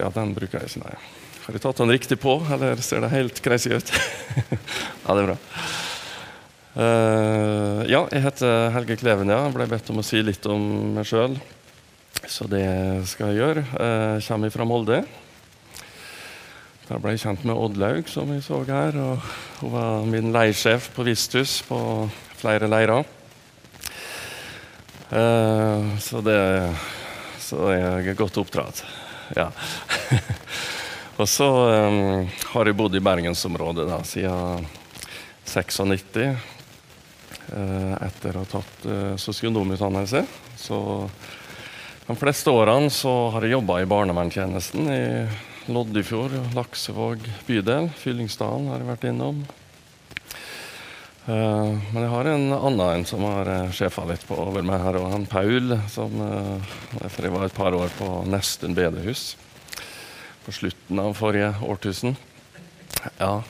Ja, den bruker jeg ikke, nei. Har jeg tatt den riktig på, eller ser det helt crazy ut? ja, det er bra. Uh, ja, jeg heter Helge Kleven, ja. Jeg ble bedt om å si litt om meg sjøl. Så det skal jeg gjøre. Jeg kommer fra Molde. Da ble jeg kjent med Oddlaug, som vi så her. og Hun var min leirsjef på Visthus på flere leirer. Eh, så det Så er jeg godt oppdratt. Ja. og så um, har jeg bodd i bergensområdet da, siden 96. Uh, etter å ha tatt uh, sosionomutdannelse. Så de fleste årene så har jeg jobba i barnevernstjenesten i Loddefjord, Laksevåg bydel. Fyllingsdalen har jeg vært innom. Uh, men jeg har en annen en som har uh, sjefa litt på over meg her, og han Paul, som uh, jeg var et par år på Nesten bedehus på slutten av forrige årtusen. Ja.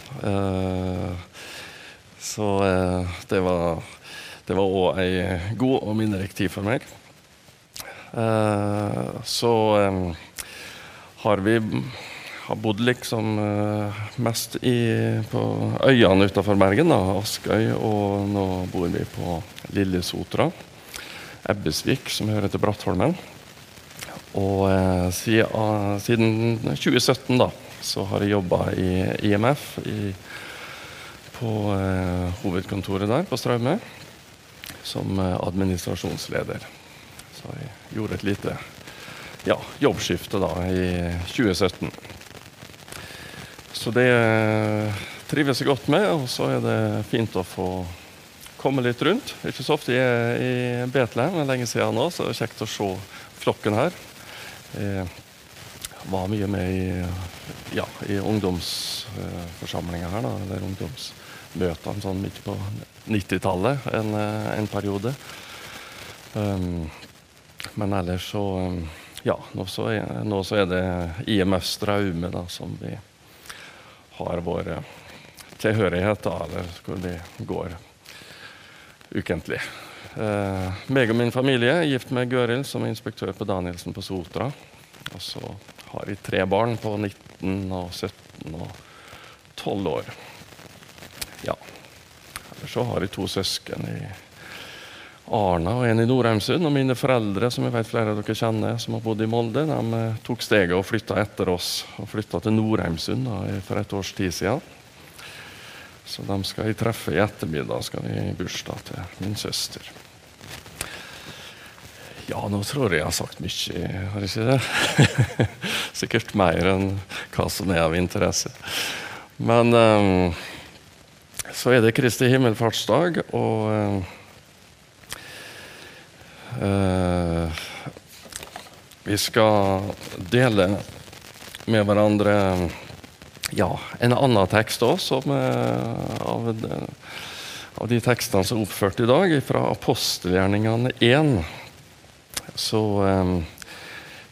så det var det var òg ei god og minnerik tid for meg. så har vi har bodd liksom uh, mest i, på øyene utenfor Bergen. da, Askøy, og nå bor vi på Lillesotra. Ebbesvik, som hører til Brattholmen. Og siden, uh, siden, 2017 da, så har jeg jobba i IMF i, på hovedkontoret der på Straume som administrasjonsleder. Så jeg gjorde et lite ja, jobbskifte da i 2017. Så det eh, trives jeg godt med, og så er det fint å få komme litt rundt. Ikke så ofte jeg er i Betlehem, men lenge siden nå, så det er kjekt å se flokken her. Jeg var mye med i, ja, i ungdomsforsamlinga her, da, eller ungdomsmøtene sånn midt på 90-tallet en, eh, en, periode. Um, men ellers så Ja, nå så er, nå så er det IMF Straume da, som vi har vår tilhørighet, da, eller hvor vi går ukentlig. Eh, meg og min familie er gift med Gøril, som er inspektør på Danielsen på Sotra. Og så har vi tre barn på 19 og 17 og 12 år. Ja. Eller så har vi to søsken i Arna og en i Nordheimsund. Og mine foreldre, som jeg vet flere av dere kjenner, som har bodd i Molde, de eh, tok steget og flytta etter oss. Og flytta til Nordheimsund da, for et års tid siden. Så de skal jeg treffe i ettermiddag. skal vi i bursdag til min søster. Ja, nå tror jeg jeg har sagt mye, har jeg ikke det? Sikkert mer enn hva som er av interesse. Men um, så er det Kristi himmelfartsdag, og um, Eh, vi skal dele med hverandre ja, en annen tekst også, av, av, de tekstene som er oppført i dag, fra apostelgjerningene 1. Så eh,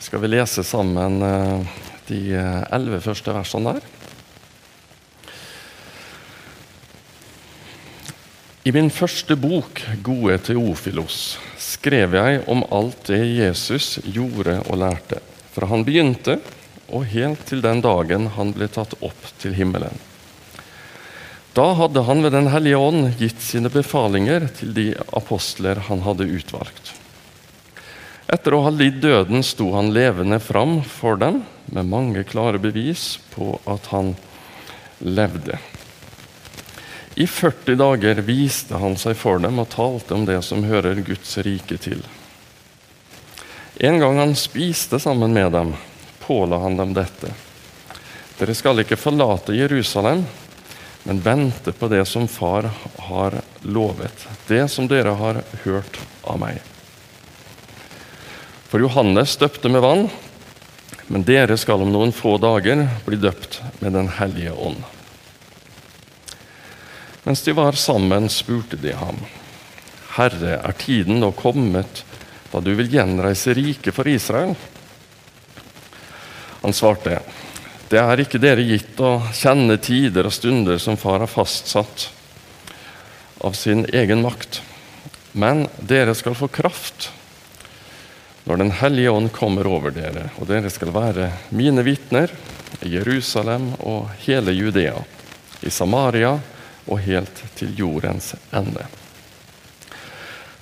skal vi lese sammen eh, de elleve første versene der. I min første bok, 'Gode Teofilos', skrev jeg om alt det Jesus gjorde og lærte, fra han begynte og helt til den dagen han ble tatt opp til himmelen. Da hadde han ved Den hellige ånd gitt sine befalinger til de apostler han hadde utvalgt. Etter å ha lidd døden sto han levende fram for dem med mange klare bevis på at han levde. I 40 dager viste han seg for dem og talte om det som hører Guds rike til. En gang han spiste sammen med dem, påla han dem dette. Dere skal ikke forlate Jerusalem, men vente på det som Far har lovet, det som dere har hørt av meg. For Johannes døpte med vann, Men dere skal om noen få dager bli døpt med Den hellige ånd. Mens de var sammen, spurte de ham, Herre, er tiden nå kommet da du vil gjenreise riket for Israel? Han svarte, det er ikke dere gitt å kjenne tider og stunder som far har fastsatt av sin egen makt, men dere skal få kraft når Den hellige ånd kommer over dere, og dere skal være mine vitner i Jerusalem og hele Judea, i Samaria og helt til jordens ende.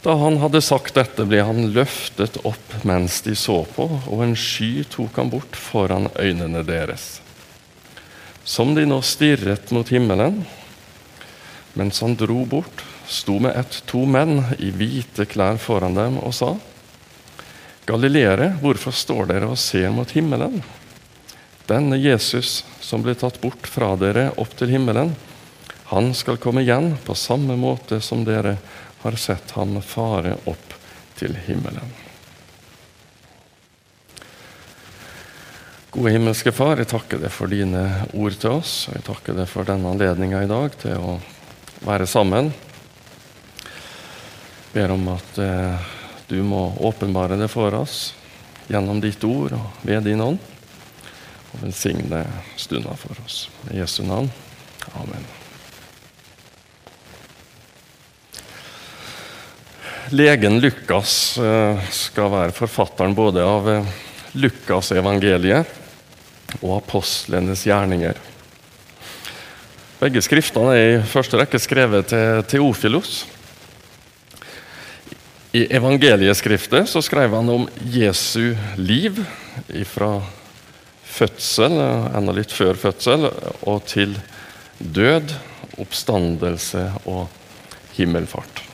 Da han hadde sagt dette, ble han løftet opp mens de så på, og en sky tok han bort foran øynene deres. Som de nå stirret mot himmelen, mens han dro bort, sto med ett to menn i hvite klær foran dem og sa:" Galileere, hvorfor står dere og ser mot himmelen? Denne Jesus som ble tatt bort fra dere opp til himmelen, han skal komme igjen på samme måte som dere har sett ham fare opp til himmelen. Gode himmelske Far, jeg takker deg for dine ord til oss. og Jeg takker deg for denne anledninga i dag til å være sammen. Jeg ber om at eh, du må åpenbare det for oss gjennom ditt ord og ved din ånd. Og velsigne stunda for oss. I Jesu navn. Amen. Legen Lukas eh, skal være forfatteren både av Lukasevangeliet Lukas evangeliet og apostlenes gjerninger. Begge skriftene er i første rekke skrevet til Teofilos. I evangelieskriftet så skrev han om Jesu liv fra fødsel, enda litt før fødsel, og til død, oppstandelse og himmelfart.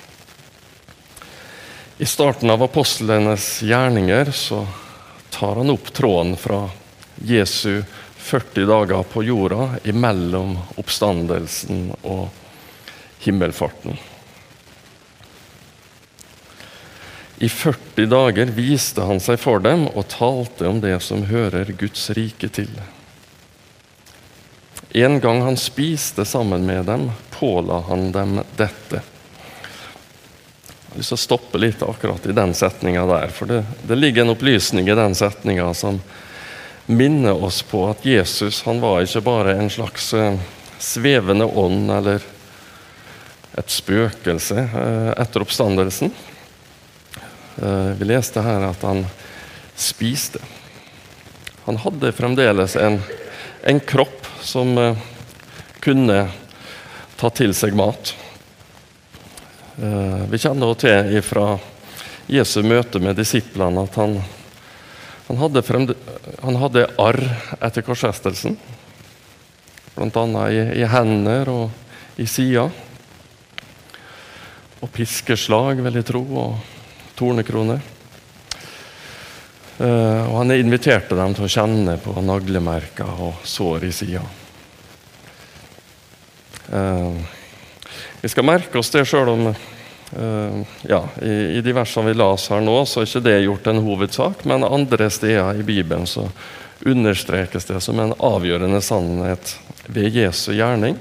I starten av apostlenes gjerninger så tar han opp tråden fra Jesu 40 dager på jorda imellom oppstandelsen og himmelfarten. I 40 dager viste han seg for dem og talte om det som hører Guds rike til. En gang han spiste sammen med dem, påla han dem dette. Jeg har lyst til å stoppe litt akkurat i den setninga der. For det, det, ligger en opplysning i den setninga som minner oss på at Jesus han var ikke bare en slags uh, svevende ånd eller et spøkelse uh, etter oppstandelsen. Uh, vi leste her at han spiste. Han hadde fremdeles en, en kropp som kunne ta til seg mat. Eh, vi kjenner til fra Jesu møte med disiplene at han, han, hadde, fremde, han hadde arr etter korsfestelsen. Bl.a. I, i hender og i sida. Og piskeslag, vil jeg tro, og tornekroner. Uh, og han inviterte dem til å kjenne på naglemerker og sår i sida. Vi skal merke oss det sjøl om uh, ja, i, i, de versene vi las her nå, så er ikke det gjort en hovedsak, men andre steder i Bibelen så understrekes det som en avgjørende sannhet ved Jesu gjerning,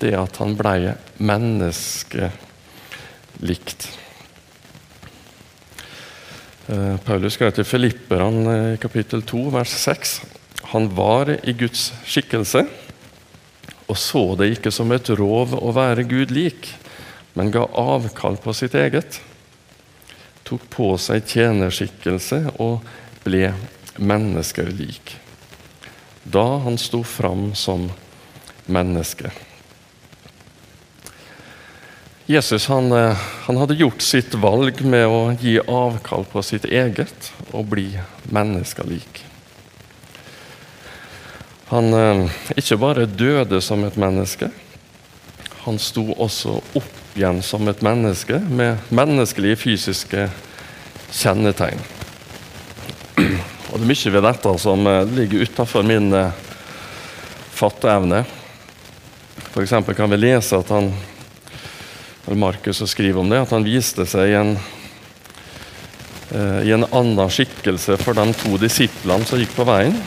det at han blei menneskelikt. Uh, Paulus skrev til Filipperne i kapittel 2, vers 6. Han var i Guds skikkelse og så det ikke som et rov å være Gud lik, men ga avkall på sitt eget. Tok på seg tjenerskikkelse og ble mennesker lik. Da han sto fram som menneske. Jesus han, eh, han, hadde gjort sitt valg med å gi avkall på sitt eget og bli menneskelik. Han eh, ikke bare døde som et menneske, han sto også opp igjen som et menneske med menneskelige fysiske kjennetegn. Og Det er mye ved dette som eh, ligger utenfor min eh, fatteevne. F.eks. kan vi lese at han eller Markus skriver om det, at han viste seg i en i en annen skikkelse for de to disiplene som gikk på veien,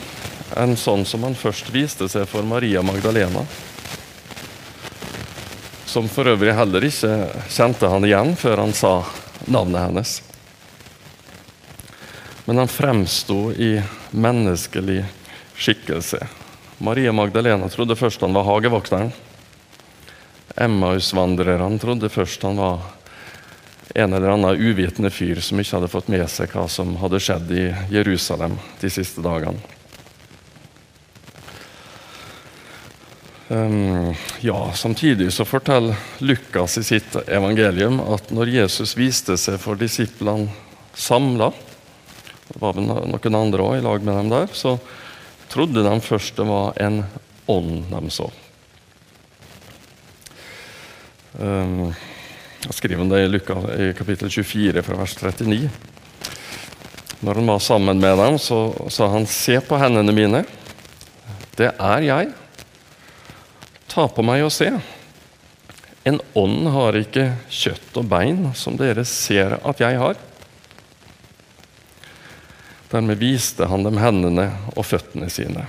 enn sånn som han først viste seg for Maria Magdalena. Som for øvrig heller ikke kjente han igjen før han sa navnet hennes. Men han fremsto i menneskelig skikkelse. Maria Magdalena trodde først han var hagevokteren. Emmausvandrerne trodde først han var en eller annen uvitende fyr som ikke hadde fått med seg hva som hadde skjedd i Jerusalem de siste dagene. Um, ja, Samtidig så forteller Lukas i sitt evangelium at når Jesus viste seg for disiplene samla, det var vel noen andre òg i lag med dem der, så trodde de først det var en ånd de så. Um, jeg skriver det i, Luka, i kapittel 24, fra vers 39. Når han var sammen med dem, så sa han, 'Se på hendene mine. Det er jeg. Ta på meg og se.' En ånd har ikke kjøtt og bein, som dere ser at jeg har. Dermed viste han dem hendene og føttene sine.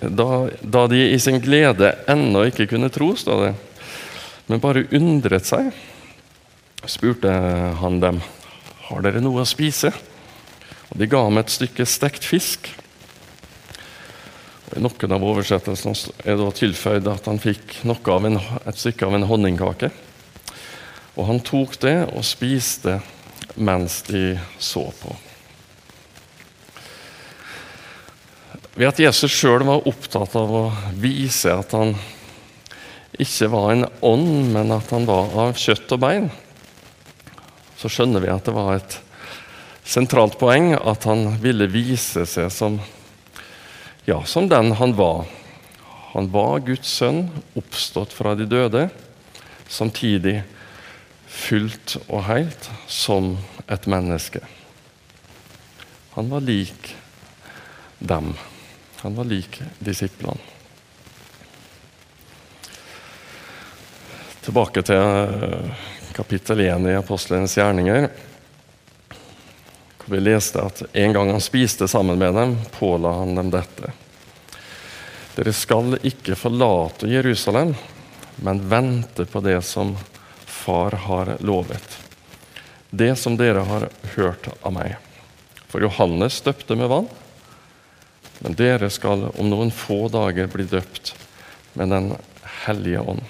Da, da de i sin glede ennå ikke kunne tro, står det, men bare undret seg, spurte han dem har dere noe å spise. Og De ga ham et stykke stekt fisk. Noen av oversettelsene er da tilføyd at han fikk en, et stykke av en honningkake. Og han tok det og spiste mens de så på. Ved at Jesus sjøl var opptatt av å vise at han ikke var en ånd, men at han var av kjøtt og bein, så skjønner vi at det var et sentralt poeng at han ville vise seg som, ja, som den han var. Han var Guds sønn, oppstått fra de døde, samtidig fullt og helt som et menneske. Han var lik dem. Han var lik disiplene. Tilbake til eh, kapittel 1 i apostlenes gjerninger. Vi leste at en gang han spiste sammen med dem, påla han dem dette. Dere skal ikke forlate Jerusalem, men vente på det som Far har lovet. Det som dere har hørt av meg. For Johannes døpte med vann, men dere skal om noen få dager bli døpt med Den hellige ånd.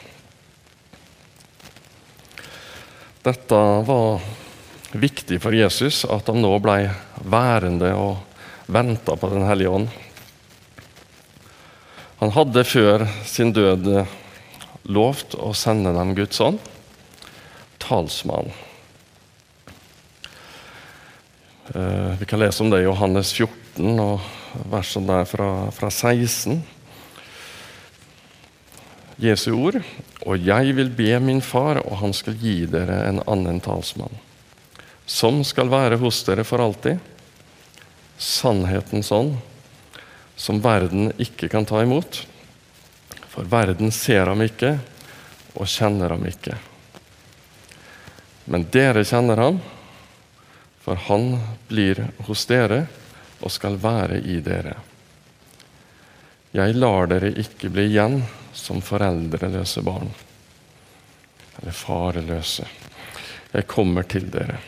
Dette var viktig for Jesus, at han nå ble værende og venta på Den hellige ånd. Han hadde før sin død lovt å sende dem Guds ånd, talsmann. Eh, vi kan lese om det i Johannes 14, og versene der fra, fra 16. Jesu ord. Og jeg vil be min far, og han skal gi dere en annen talsmann, som skal være hos dere for alltid. Sannhetens ånd, som verden ikke kan ta imot. For verden ser ham ikke og kjenner ham ikke. Men dere kjenner ham, for han blir hos dere og skal være i dere. Jeg lar dere ikke bli igjen som foreldreløse barn. Eller fareløse. Jeg kommer til dere.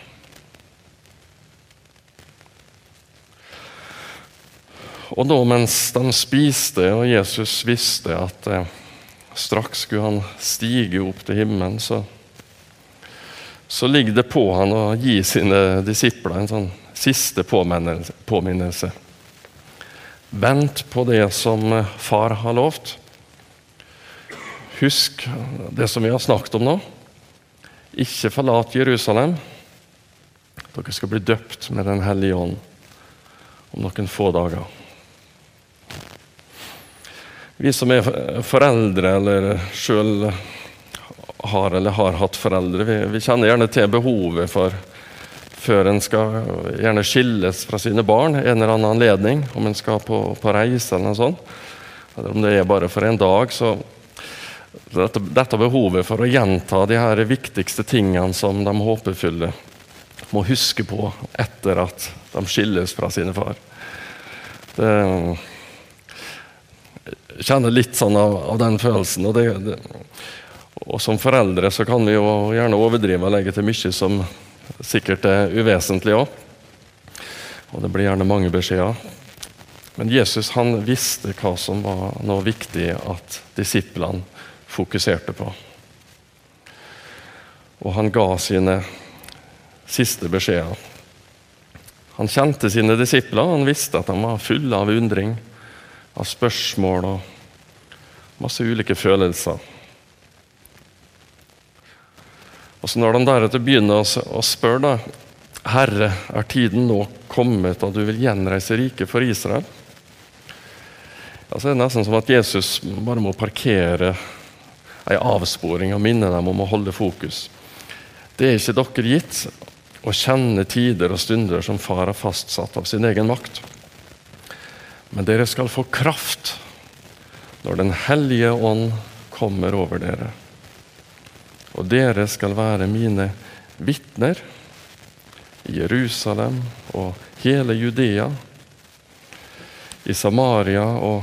Og da mens de spiste, og Jesus visste at eh, straks skulle han stige opp til himmelen, så, så ligger det på han å gi sine disipler en sånn siste påminnelse. Vent på det som eh, far har lovt. Husk det som vi har snakket om nå. Ikke forlat Jerusalem. Dere skal bli døpt med Den hellige ånd om noen få dager. Vi som er foreldre, eller sjøl har eller har hatt foreldre, vi, vi, kjenner gjerne til behovet for før en skal gjerne skilles fra sine barn en eller annen anledning, om en skal på, på reise eller noe sånt, eller om det er bare for en dag, så dette, dette, behovet for å gjenta de her viktigste tingene som de håpefulle må huske på etter at de skilles fra sine far. Det, kjenner litt sånn av, av den følelsen. Og, det, det, og, som foreldre så kan vi jo gjerne overdrive og legge til mye som sikkert er uvesentlig òg. Og det blir gjerne mange beskjeder. Men Jesus han visste hva som var noe viktig at disiplene fokuserte på. Og han ga sine siste beskjeder. Han kjente sine disipler, han visste at de var fulle av undring, av spørsmål og masse ulike følelser. Og så Når de deretter begynner å spørre da, Herre, er tiden nå kommet at du vil gjenreise riket for Israel? Ja, så er det nesten som at Jesus bare må parkere en avsporing og minne dem om å holde fokus. Det er ikke dere gitt å kjenne tider og stunder som far har fastsatt av sin egen makt. Men dere skal få kraft når Den hellige ånd kommer over dere. Og dere skal være mine vitner i Jerusalem og hele Judea, i Samaria og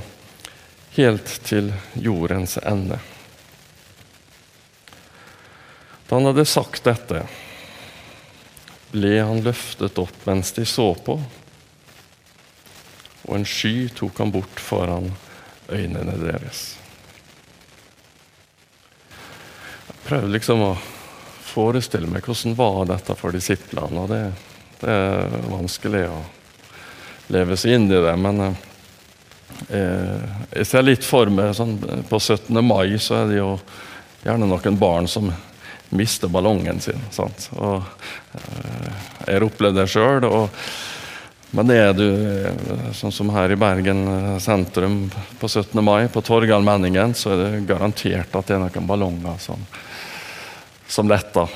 helt til jordens ende. Da han hadde sagt dette, ble han løftet opp mens de så på, og en sky tok han bort foran øynene deres. Jeg prøvde liksom å forestille meg hvordan var dette for disiplene. og det, det er vanskelig å leve seg inn i det, men eh, jeg ser litt for meg sånn, På 17. mai så er det jo gjerne noen barn som mister ballongen sin. Sant? Og, eh, jeg har opplevd det sjøl. Men det er du, eh, sånn som her i Bergen eh, sentrum på 17. mai, på Torgallmenningen, så er det garantert at det er noen ballonger som, som letter.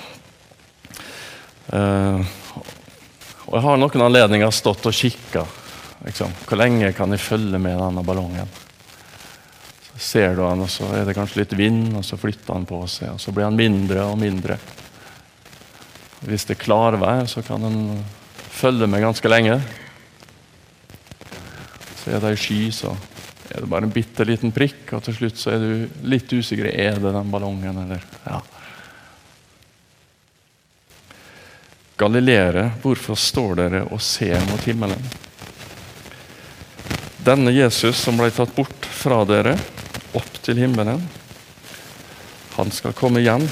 Uh, og jeg har noen anledninger stått og kikka. Liksom. Hvor lenge kan jeg følge med denne ballongen? ser du han, og så er det kanskje litt vind, og så flytter han på seg. og Så blir han mindre og mindre. Hvis det er klarvær, så kan han følge med ganske lenge. Så er det ei sky, så er det bare en bitte liten prikk, og til slutt så er du litt usikker. Er det den ballongen, eller? Ja. Galileere, hvorfor står dere og ser mot himmelen? Denne Jesus som ble tatt bort fra dere, opp til himmelen. Han skal komme igjen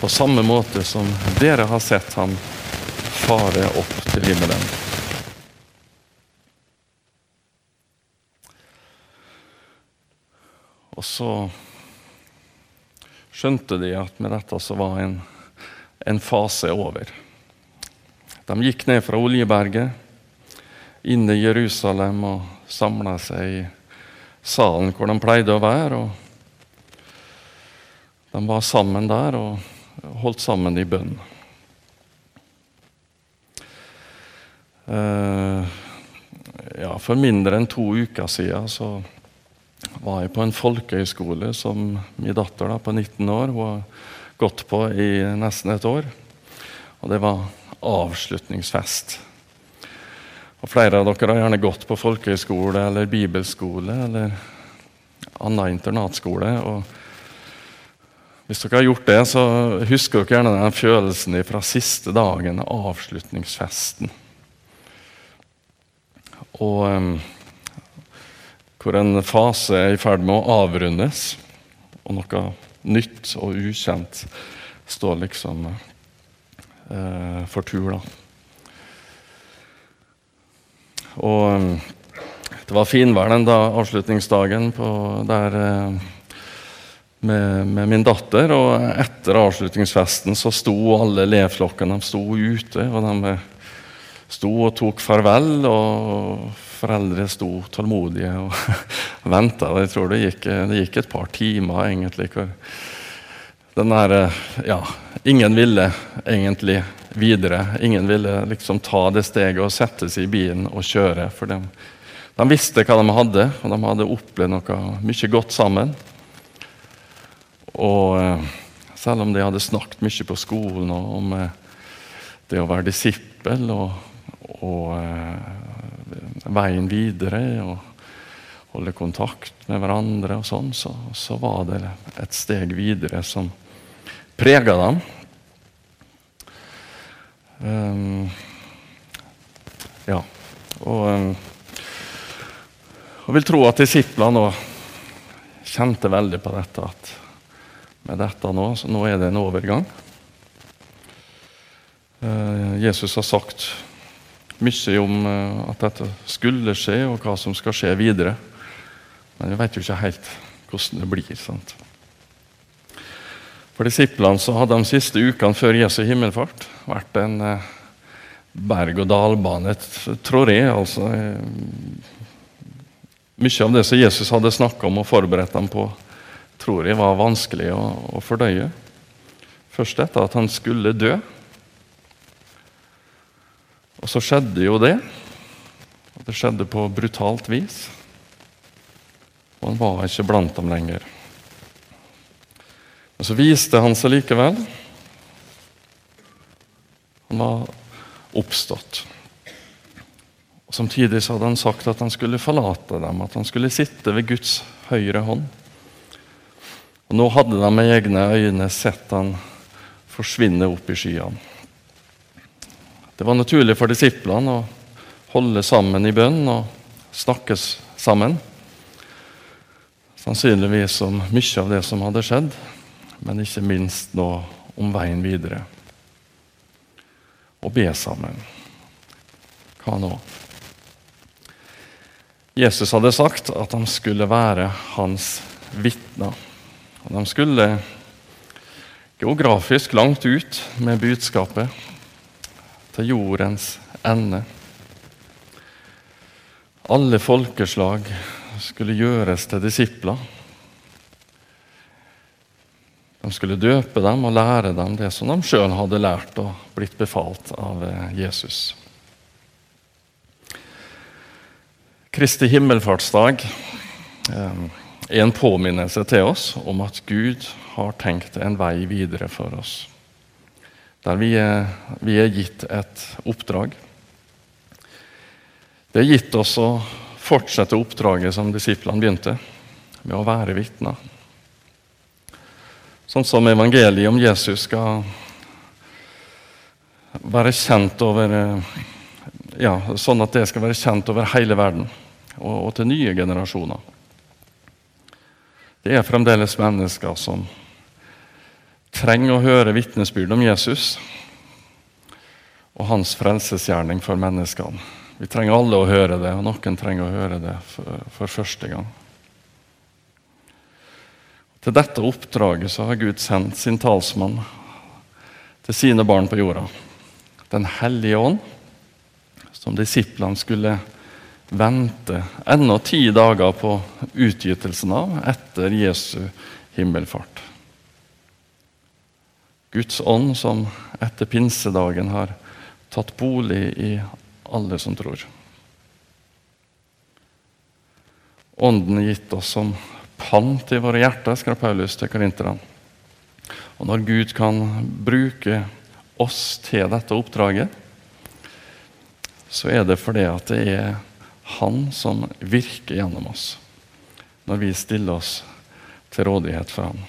på samme måte som dere har sett ham fare opp til himmelen. Og så skjønte de at med dette så var en, en fase over. De gikk ned fra Oljeberget, inn i Jerusalem og samla seg i salen hvor de pleide å være. og De var sammen der og holdt sammen i bønn. Ja, for mindre enn to uker siden så var jeg på en folkehøyskole som min datter da, på 19 år hun har gått på i nesten et år. Og det var avslutningsfest. Og Flere av dere har gjerne gått på folkehøyskole eller bibelskole eller annen internatskole. og Hvis dere har gjort det, så husker dere gjerne den følelsen fra siste dagen, avslutningsfesten. Og um, hvor en fase er i ferd med å avrundes, og noe nytt og ukjent står liksom eh, for tur. da. Og um, det var finvær den da, avslutningsdagen på, der eh, med, med, min datter. Og etter avslutningsfesten så sto alle elevflokkene sto ute. og de sto og tok farvel, og foreldre sto tålmodige og venta. Jeg tror det gikk, det gikk, et par timer, egentlig. hvor den der, ja, Ingen ville egentlig videre. Ingen ville liksom ta det steget og sette seg i bilen og kjøre. For de, de visste hva de hadde, og de hadde opplevd noe mye godt sammen. Og eh, selv om de hadde snakket mye på skolen om eh, det å være disippel og, og eh, veien videre og holde kontakt med hverandre og sånn, så, så var det et steg videre som prega dem. Um, ja. Og, um, og vil tro at disiplene kjente veldig på dette at med dette nå, så nå er det en overgang. Uh, Jesus har sagt mye om uh, at dette skulle skje, og hva som skal skje videre. Men vi vet jo ikke helt hvordan det blir. sant? For disiplene så hadde de siste ukene før Jesu himmelfart vært en uh, berg-og-dal-bane, tror jeg. altså. Mye av det som Jesus hadde snakka om og forberedt dem på, tror jeg var vanskelig å, å fordøye. Først etter at han skulle dø. Og så skjedde jo det. Og det skjedde på brutalt vis. Og han var ikke blant dem lenger. Men så viste han seg likevel. Han var oppstått. Og Samtidig så hadde han sagt at han skulle forlate dem, at han skulle sitte ved Guds høyre hånd. Og Nå hadde de med egne øyne sett han forsvinne opp i skyene. Det var naturlig for disiplene å holde sammen i bønn og snakkes sammen. Sannsynligvis om mye av det som hadde skjedd, men ikke minst nå om veien videre Å be sammen. Hva nå? Jesus hadde sagt at de skulle være hans vitner. Og de skulle geografisk langt ut med budskapet til jordens ende. Alle folkeslag skulle gjøres til disipler. De skulle døpe dem og lære dem det som de sjøl hadde lært og blitt befalt av eh, Jesus. Kristi himmelfartsdag eh, er en påminnelse til oss om at Gud har tenkt en vei videre for oss. Der vi er, vi er gitt et oppdrag. Det er gitt oss å fortsette oppdraget som disiplene begynte, med å være vitner. Sånn som evangeliet om Jesus skal være kjent over ja, Sånn at det skal være kjent over hele verden og, og til nye generasjoner. Det er fremdeles mennesker som trenger å høre vitnesbyrd om Jesus og hans frelsesgjerning for menneskene. Vi trenger alle å høre det, og noen trenger å høre det for, for første gang. Til dette oppdraget så har Gud sendt sin talsmann til sine barn på jorda. Den hellige ånd, som disiplene skulle vente ennå ti dager på utgytelsen av etter Jesu himmelfart. Guds ånd som etter pinsedagen har tatt bolig i alle som tror. Ånden er gitt oss som pant i våre hjerter, skrev Paulus til korinterne. Og når Gud kan bruke oss til dette oppdraget, så er det fordi at det er Han som virker gjennom oss når vi stiller oss til rådighet for Han.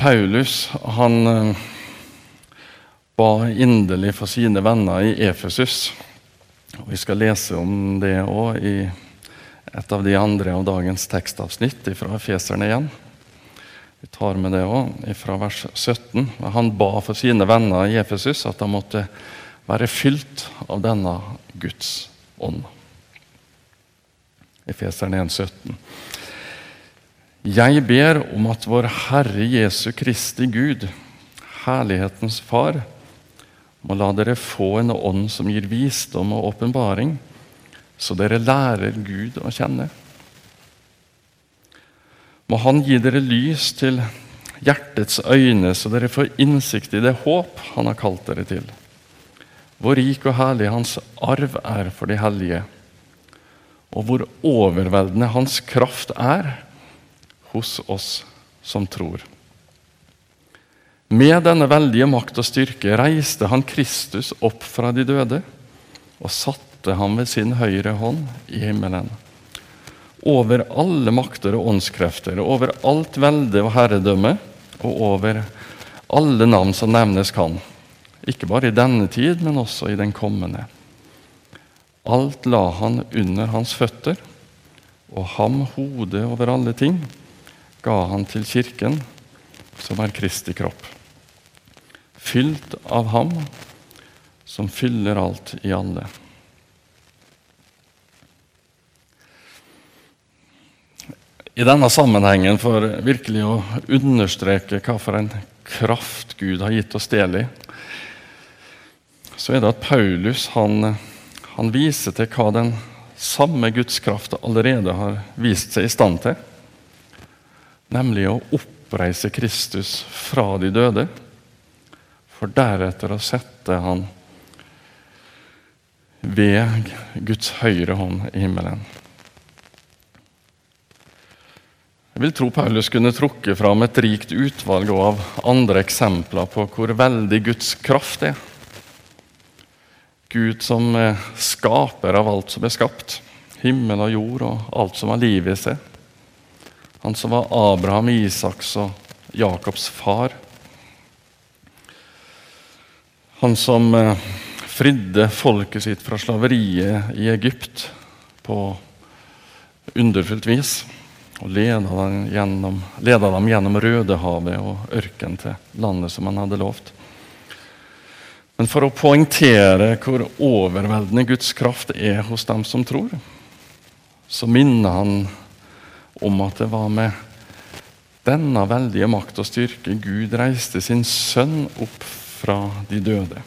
Paulus han eh, ba inderlig for sine venner i Efesus og Vi skal lese om det òg i et av de andre av dagens tekstavsnitt fra Efeserne igjen. Vi tar med det òg fra vers 17. Han ba for sine venner i Efesus at de måtte være fylt av denne Guds ånd. Efeserne 1, 17. Jeg ber om at vår Herre Jesu Kristi Gud, herlighetens Far, må la dere få en ånd som gir visdom og åpenbaring, så dere lærer Gud å kjenne. Må Han gi dere lys til hjertets øyne, så dere får innsikt i det håp Han har kalt dere til. Hvor rik og herlig Hans arv er for de hellige, og hvor overveldende Hans kraft er hos oss som tror. Med denne veldige makt og styrke reiste han Kristus opp fra de døde og satte ham ved sin høyre hånd i himmelen. Over alle makter og åndskrefter, over alt velde og herredømme, og over alle navn som nevnes kan. Ikke bare i denne tid, men også i den kommende. Alt la han under hans føtter, og ham hodet over alle ting ga han til kirken, som er Kristi kropp. Fylt av ham som fyller alt i alle. I denne sammenhengen, for virkelig å understreke hva for en kraft Gud har gitt oss del i, så er det at Paulus han, han viser til hva den samme Guds kraft allerede har vist seg i stand til. Nemlig å oppreise Kristus fra de døde, for deretter å sette han ved Guds høyre hånd i himmelen. Jeg vil tro Paulus kunne trukket fram et rikt utvalg av andre eksempler på hvor veldig Guds kraft er. Gud som er skaper av alt som er skapt, himmel og jord og alt som har liv i seg. Han som var Abraham, Isaks og Jakobs far. Han som eh, fridde folket sitt fra slaveriet i Egypt på underfullt vis. Og leda dem gjennom, leda dem gjennom Rødehavet og ørkenen til landet som han hadde lovt. Men for å poengtere hvor overveldende Guds kraft er hos dem som tror, så minner han om at det var med denne veldige makt og styrke Gud reiste sin sønn opp fra de døde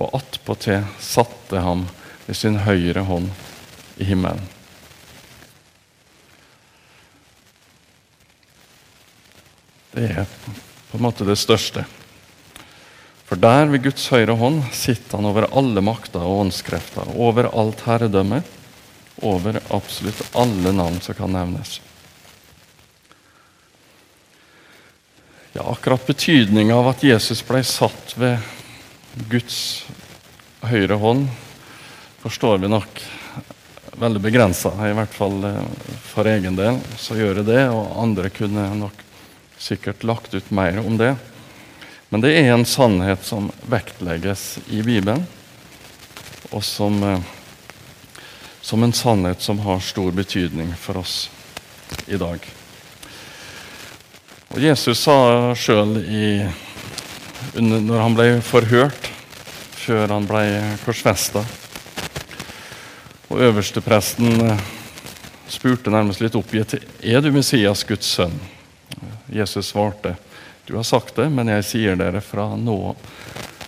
og attpåtil satte ham ved sin høyre hånd i himmelen. Det er på en måte det største. For der ved Guds høyre hånd sitter han over alle makter og åndskrefter, over alt herredømme, over absolutt alle navn som kan nevnes. Ja, akkurat betydninga av at Jesus ble satt ved Guds høyre hånd forstår vi nok veldig begrensa, i hvert fall eh, for egen del. Så gjør jeg det, og andre kunne nok sikkert lagt ut mer om det. Men det er en sannhet som vektlegges i Bibelen, og som, eh, som en sannhet som har stor betydning for oss i dag. Og Jesus sa sjøl når han ble forhørt før han ble korsfesta. Og øverstepresten eh, spurte nærmest litt oppgitt er du Messias, Guds sønn. Jesus svarte du har sagt det, men jeg sier dere fra nå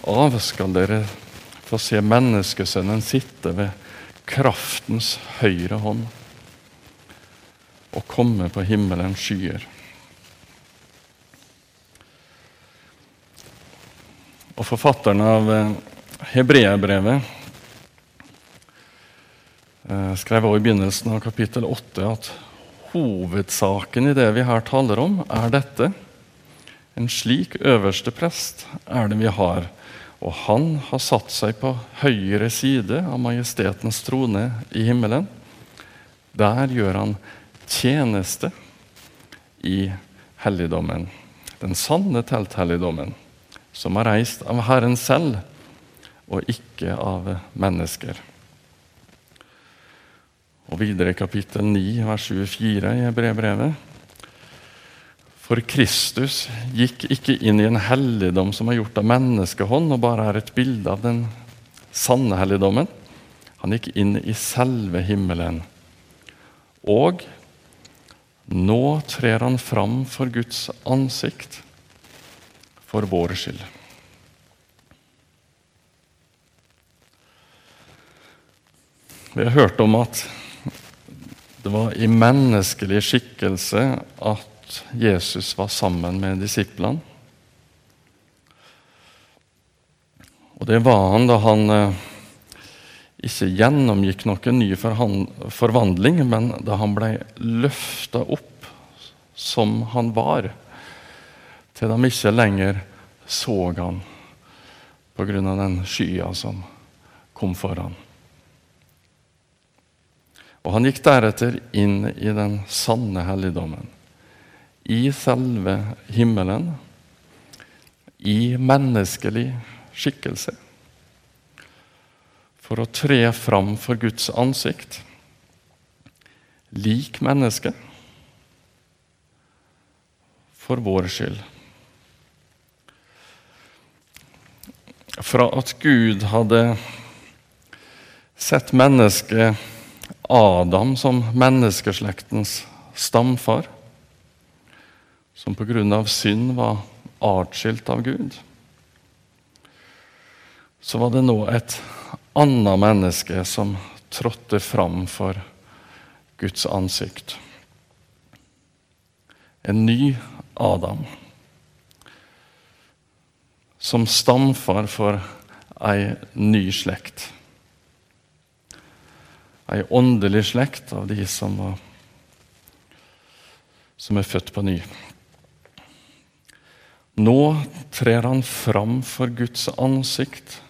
av skal dere få se menneskesønnen sitte ved kraftens høyre hånd og komme på himmelens skyer. Og forfatteren av eh, Hebreabrevet eh, skrev også i begynnelsen av kapittel 8 at hovedsaken i det vi her taler om, er dette. En slik øverste prest er det vi har, og han har satt seg på høyre side av majestetens trone i himmelen. Der gjør han tjeneste i helligdommen, den sanne telthelligdommen som er reist av Herren selv, og ikke av mennesker. Og videre i kapittel 9, vers 24 i brevbrevet. For Kristus gikk ikke inn i en helligdom som er gjort av menneskehånd, og bare er et bilde av den sanne helligdommen. Han gikk inn i selve himmelen. Og nå trer han fram for Guds ansikt for vår skyld. Vi har hørt om at det var i menneskelig skikkelse at Jesus var sammen med disiplene. Og det var han da han eh, ikke gjennomgikk noen ny forvandling, men da han ble løfta opp som han var til de ikke lenger så han av den skya som kom foran. Og han gikk deretter inn i den sanne helligdommen, i selve himmelen, i menneskelig skikkelse, for å tre fram for Guds ansikt, lik menneske, for vår skyld. Fra at Gud hadde sett mennesket Adam som menneskeslektens stamfar, som pga. synd var atskilt av Gud, så var det nå et annet menneske som trådte fram for Guds ansikt. En ny Adam. Som stamfar for ei ny slekt ei åndelig slekt av de som, var, som er født på ny. Nå trer han fram for Guds ansikt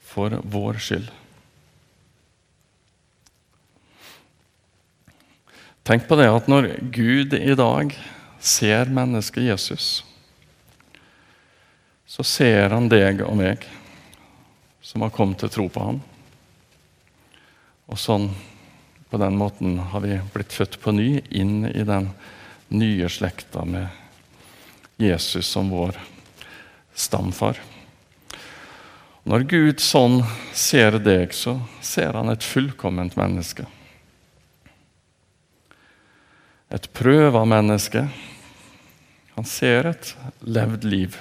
for vår skyld. Tenk på det at når Gud i dag ser mennesket Jesus, så ser han deg og meg som har kommet til tro på ham. Og sånn, på den måten har vi blitt født på ny inn i den nye slekta med Jesus som vår stamfar. Når Gud sånn ser deg, så ser han et fullkomment menneske. Et prøva menneske. Han ser et levd liv,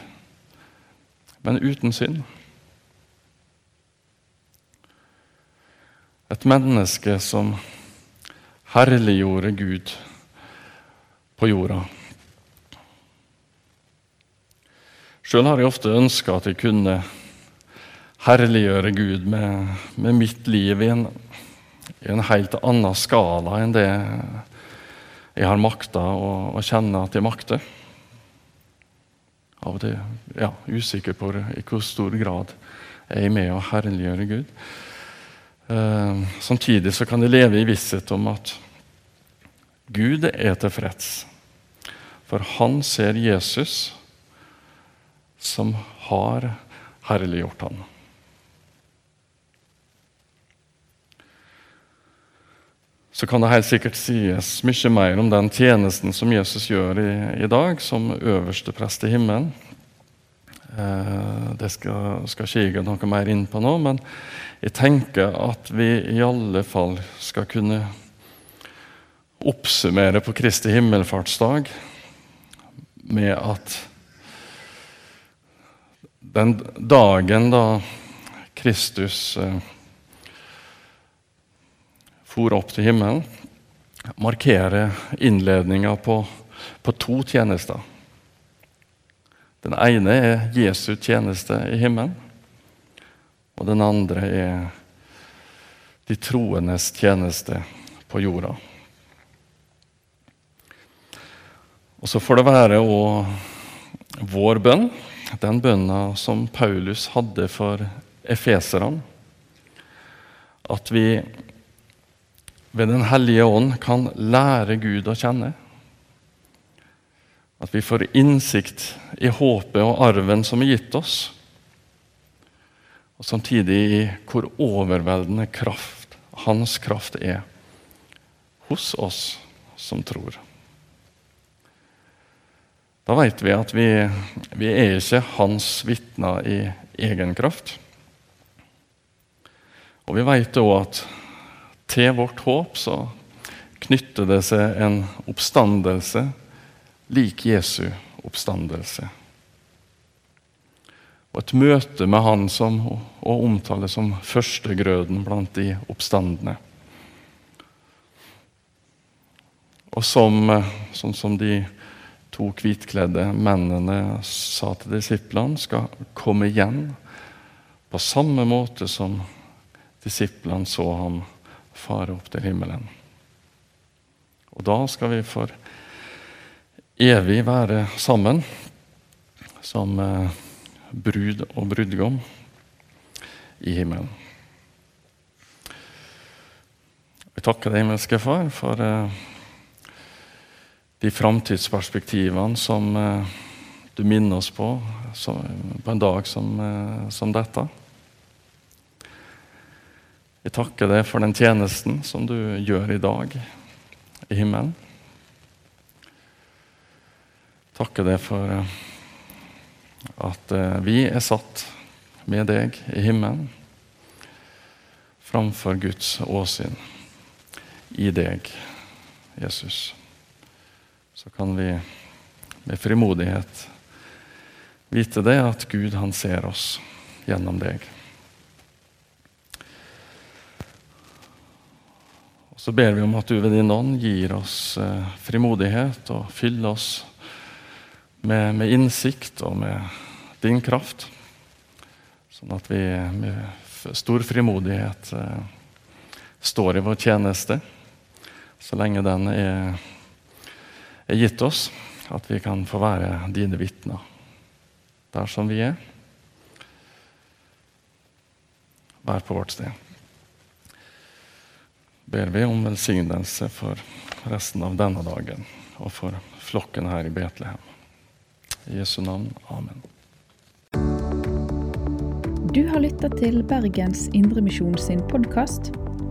men uten synd. Et menneske som herliggjorde Gud på jorda. Sjøl har jeg ofte ønska at jeg kunne herliggjøre Gud med, med mitt liv i en, i en, helt annen skala enn det jeg har makta å, å kjenne at jeg makter. Av og til ja, usikker på i hvor stor grad jeg er med å herliggjøre Gud. Eh, samtidig så kan jeg leve i visshet om at Gud er tilfreds. For han ser Jesus som har herliggjort ham. Så kan det helt sikkert sies mye mer om den tjenesten som Jesus gjør i, i dag, som øverste prest i himmelen. Eh, det skal, skal ikke jeg noe mer inn på nå, men jeg tenker at vi i alle fall skal kunne oppsummere på Kristi himmelfartsdag med at den dagen da Kristus eh, for opp til himmelen, markerer innledninga på, på to tjenester. Den ene er Jesu tjeneste i himmelen. Og den andre er de troendes tjeneste på jorda. Og så får det være òg vår bønn, den bønna som Paulus hadde for efeserne. At vi ved Den hellige ånd kan lære Gud å kjenne. At vi får innsikt i håpet og arven som er gitt oss. Og samtidig i hvor overveldende kraft hans kraft er hos oss som tror. Da vet vi at vi, vi er ikke hans vitner i egen kraft. Og vi vet òg at til vårt håp så knytter det seg en oppstandelse lik Jesu oppstandelse. Og et møte med Han som å omtale som førstegrøden blant de oppstandene. Og som, sånn som de to hvitkledde mennene sa til disiplene, skal komme igjen på samme måte som disiplene så ham fare opp til himmelen. Og da skal vi for evig være sammen som eh, brud og brudgom i himmelen. Vi takker deg, himmelske Far, for uh, de framtidsperspektivene som uh, du minner oss på som, på en dag som, uh, som dette. Vi takker deg for den tjenesten som du gjør i dag i himmelen. Takker deg for eh, at eh, vi er satt med deg i himmelen framfor Guds åsyn i deg, Jesus. Så kan vi med frimodighet vite det at Gud, han ser oss gjennom deg. Så ber vi om at du ved din ånd gir oss eh, frimodighet og fyller oss med, med, innsikt og med din kraft. Sånn at vi med stor frimodighet eh, står i vår tjeneste så lenge den er, er, gitt oss. At vi kan få være dine vitner der som vi er. Vær på vårt sted ber vi om velsignelse for resten av denne dagen og for flokken her i Betlehem. I Jesu navn. Amen. Du har lytta til Bergens Indremisjon sin podkast.